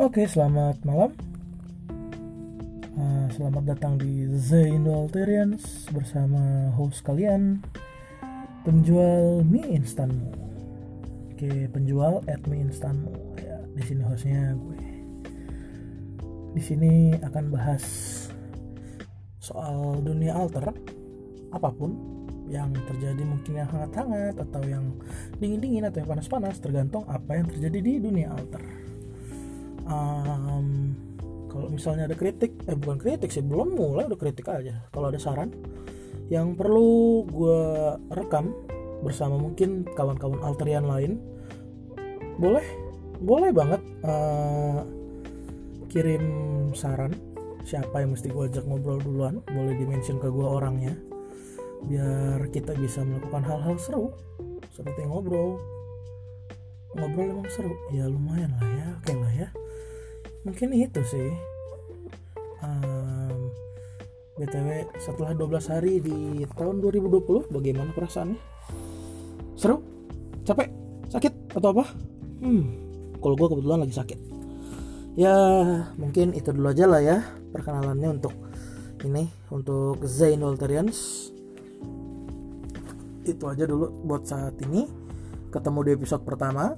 Oke, selamat malam. Uh, selamat datang di The Indulterians bersama host kalian, penjual mie instanmu. Oke, penjual at mie instanmu. Ya, di sini hostnya gue. Di sini akan bahas soal dunia alter, apa pun yang terjadi mungkin yang hangat-hangat atau yang dingin-dingin atau yang panas-panas tergantung apa yang terjadi di dunia alter um, kalau misalnya ada kritik eh bukan kritik sih belum mulai udah kritik aja kalau ada saran. Yang perlu gue rekam bersama mungkin kawan-kawan alterian lain boleh boleh banget uh, kirim saran. Siapa yang mesti gue ajak ngobrol duluan boleh dimention ke gue orangnya biar kita bisa melakukan hal-hal seru. Seperti ngobrol ngobrol emang seru. Ya lumayan lah ya. Oke lah ya. Mungkin itu sih. Um, btw setelah 12 hari di tahun 2020 bagaimana perasaannya? Seru? Capek? Sakit? Atau apa? Hmm kalau gue kebetulan lagi sakit. Ya mungkin itu dulu aja lah ya perkenalannya untuk ini untuk Zain Walterians itu aja dulu buat saat ini ketemu di episode pertama.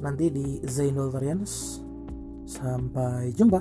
Nanti di Zainul Tarians sampai jumpa